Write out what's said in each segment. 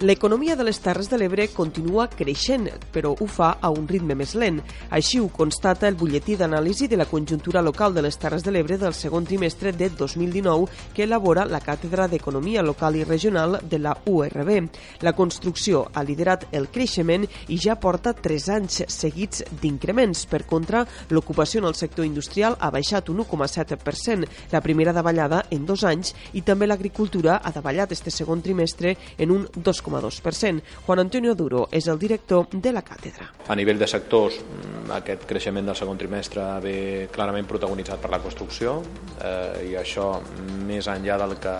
L'economia de les Terres de l'Ebre continua creixent, però ho fa a un ritme més lent. Així ho constata el butlletí d'anàlisi de la conjuntura local de les Terres de l'Ebre del segon trimestre de 2019 que elabora la Càtedra d'Economia Local i Regional de la URB. La construcció ha liderat el creixement i ja porta 3 anys seguits d'increments. Per contra, l'ocupació en el sector industrial ha baixat un 1,7%, la primera davallada en dos anys, i també l'agricultura ha davallat este segon trimestre en un 2,5%. 2,2%. Juan Antonio Duro és el director de la càtedra. A nivell de sectors, mm, aquest creixement del segon trimestre ve clarament protagonitzat per la construcció eh, i això més enllà del que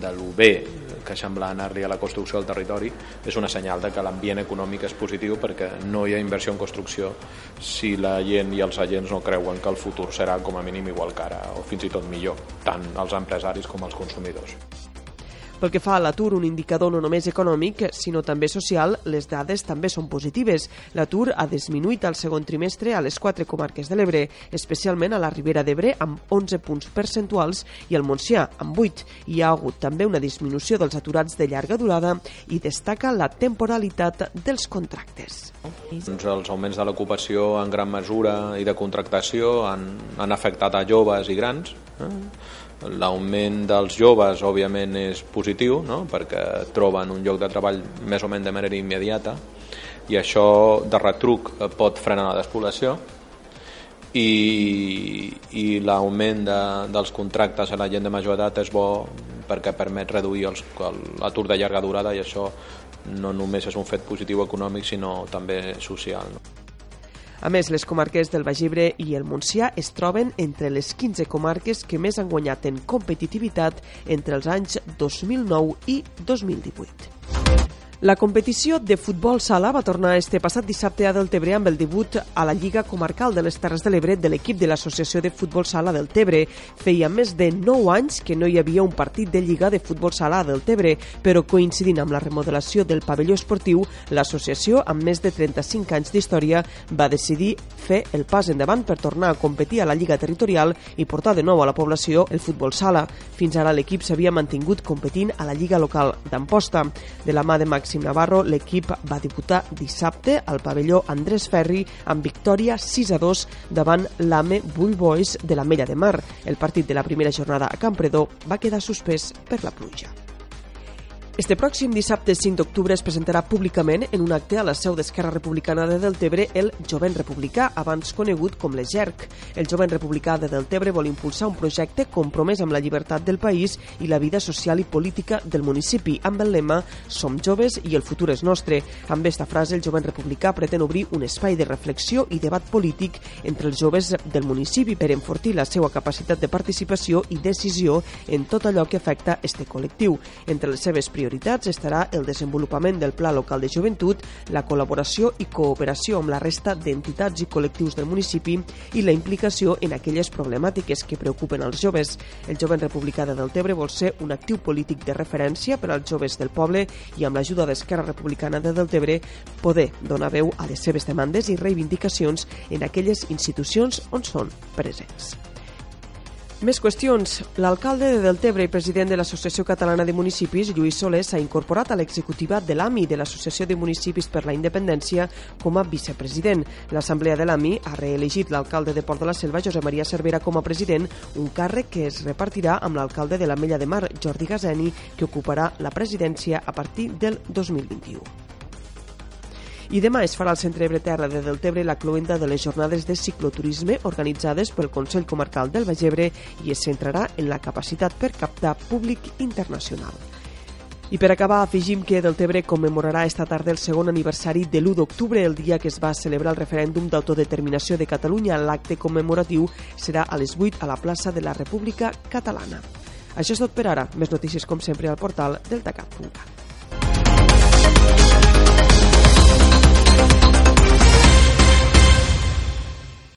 de lo bé que sembla anar-li a la construcció del territori és una senyal de que l'ambient econòmic és positiu perquè no hi ha inversió en construcció si la gent i els agents no creuen que el futur serà com a mínim igual que ara o fins i tot millor, tant els empresaris com els consumidors. Pel que fa a l'atur, un indicador no només econòmic, sinó també social, les dades també són positives. L'atur ha disminuït al segon trimestre a les quatre comarques de l'Ebre, especialment a la Ribera d'Ebre, amb 11 punts percentuals, i al Montsià, amb 8. Hi ha hagut també una disminució dels aturats de llarga durada i destaca la temporalitat dels contractes. Doncs els augments de l'ocupació en gran mesura i de contractació han, han afectat a joves i grans. Eh? L'augment dels joves, òbviament, és positiu, no? perquè troben un lloc de treball més o menys de manera immediata i això de retruc pot frenar la despoblació i, i l'augment de, dels contractes a la gent de major edat és bo perquè permet reduir l'atur de llarga durada i això no només és un fet positiu econòmic sinó també social. No? A més, les comarques del Baix i el Montsià es troben entre les 15 comarques que més han guanyat en competitivitat entre els anys 2009 i 2018. La competició de futbol sala va tornar este passat dissabte a Deltebre amb el debut a la Lliga Comarcal de les Terres de l'Ebre de l'equip de l'Associació de Futbol Sala del Tebre. Feia més de 9 anys que no hi havia un partit de Lliga de Futbol Sala del Tebre, però coincidint amb la remodelació del pavelló esportiu, l'associació, amb més de 35 anys d'història, va decidir fer el pas endavant per tornar a competir a la Lliga Territorial i portar de nou a la població el futbol sala. Fins ara l'equip s'havia mantingut competint a la Lliga local d'Amposta. De la mà de Max Màxim Navarro, l'equip va debutar dissabte al pavelló Andrés Ferri amb victòria 6 a 2 davant l'AME Bull Boys de la Mella de Mar. El partit de la primera jornada a Campredó va quedar suspès per la pluja. Este pròxim dissabte 5 d'octubre es presentarà públicament en un acte a la seu d'Esquerra Republicana de Deltebre el Jovent Republicà, abans conegut com l'EGERC. El Jovent Republicà de Deltebre vol impulsar un projecte compromès amb la llibertat del país i la vida social i política del municipi, amb el lema Som joves i el futur és nostre. Amb aquesta frase, el Jovent Republicà pretén obrir un espai de reflexió i debat polític entre els joves del municipi per enfortir la seva capacitat de participació i decisió en tot allò que afecta este col·lectiu. Entre les seves prioritats prioritats estarà el desenvolupament del Pla Local de Joventut, la col·laboració i cooperació amb la resta d'entitats i col·lectius del municipi i la implicació en aquelles problemàtiques que preocupen els joves. El Jovent Republicà de Deltebre vol ser un actiu polític de referència per als joves del poble i amb l'ajuda d'Esquerra Republicana de Deltebre poder donar veu a les seves demandes i reivindicacions en aquelles institucions on són presents. Més qüestions. L'alcalde de Deltebre i president de l'Associació Catalana de Municipis, Lluís Soler, s'ha incorporat a l'executiva de l'AMI, de l'Associació de Municipis per la Independència, com a vicepresident. L'Assemblea de l'AMI ha reelegit l'alcalde de Port de la Selva, Josep Maria Cervera, com a president, un càrrec que es repartirà amb l'alcalde de la Mella de Mar, Jordi Gazeni, que ocuparà la presidència a partir del 2021. I demà es farà al Centre Breterra de Deltebre la cloenda de les jornades de cicloturisme organitzades pel Consell Comarcal del Bagebre i es centrarà en la capacitat per captar públic internacional. I per acabar, afegim que Deltebre commemorarà esta tarda el segon aniversari de l'1 d'octubre, el dia que es va celebrar el referèndum d'autodeterminació de Catalunya. L'acte commemoratiu serà a les 8 a la plaça de la República Catalana. Això és tot per ara. Més notícies, com sempre, al portal deltacat.cat.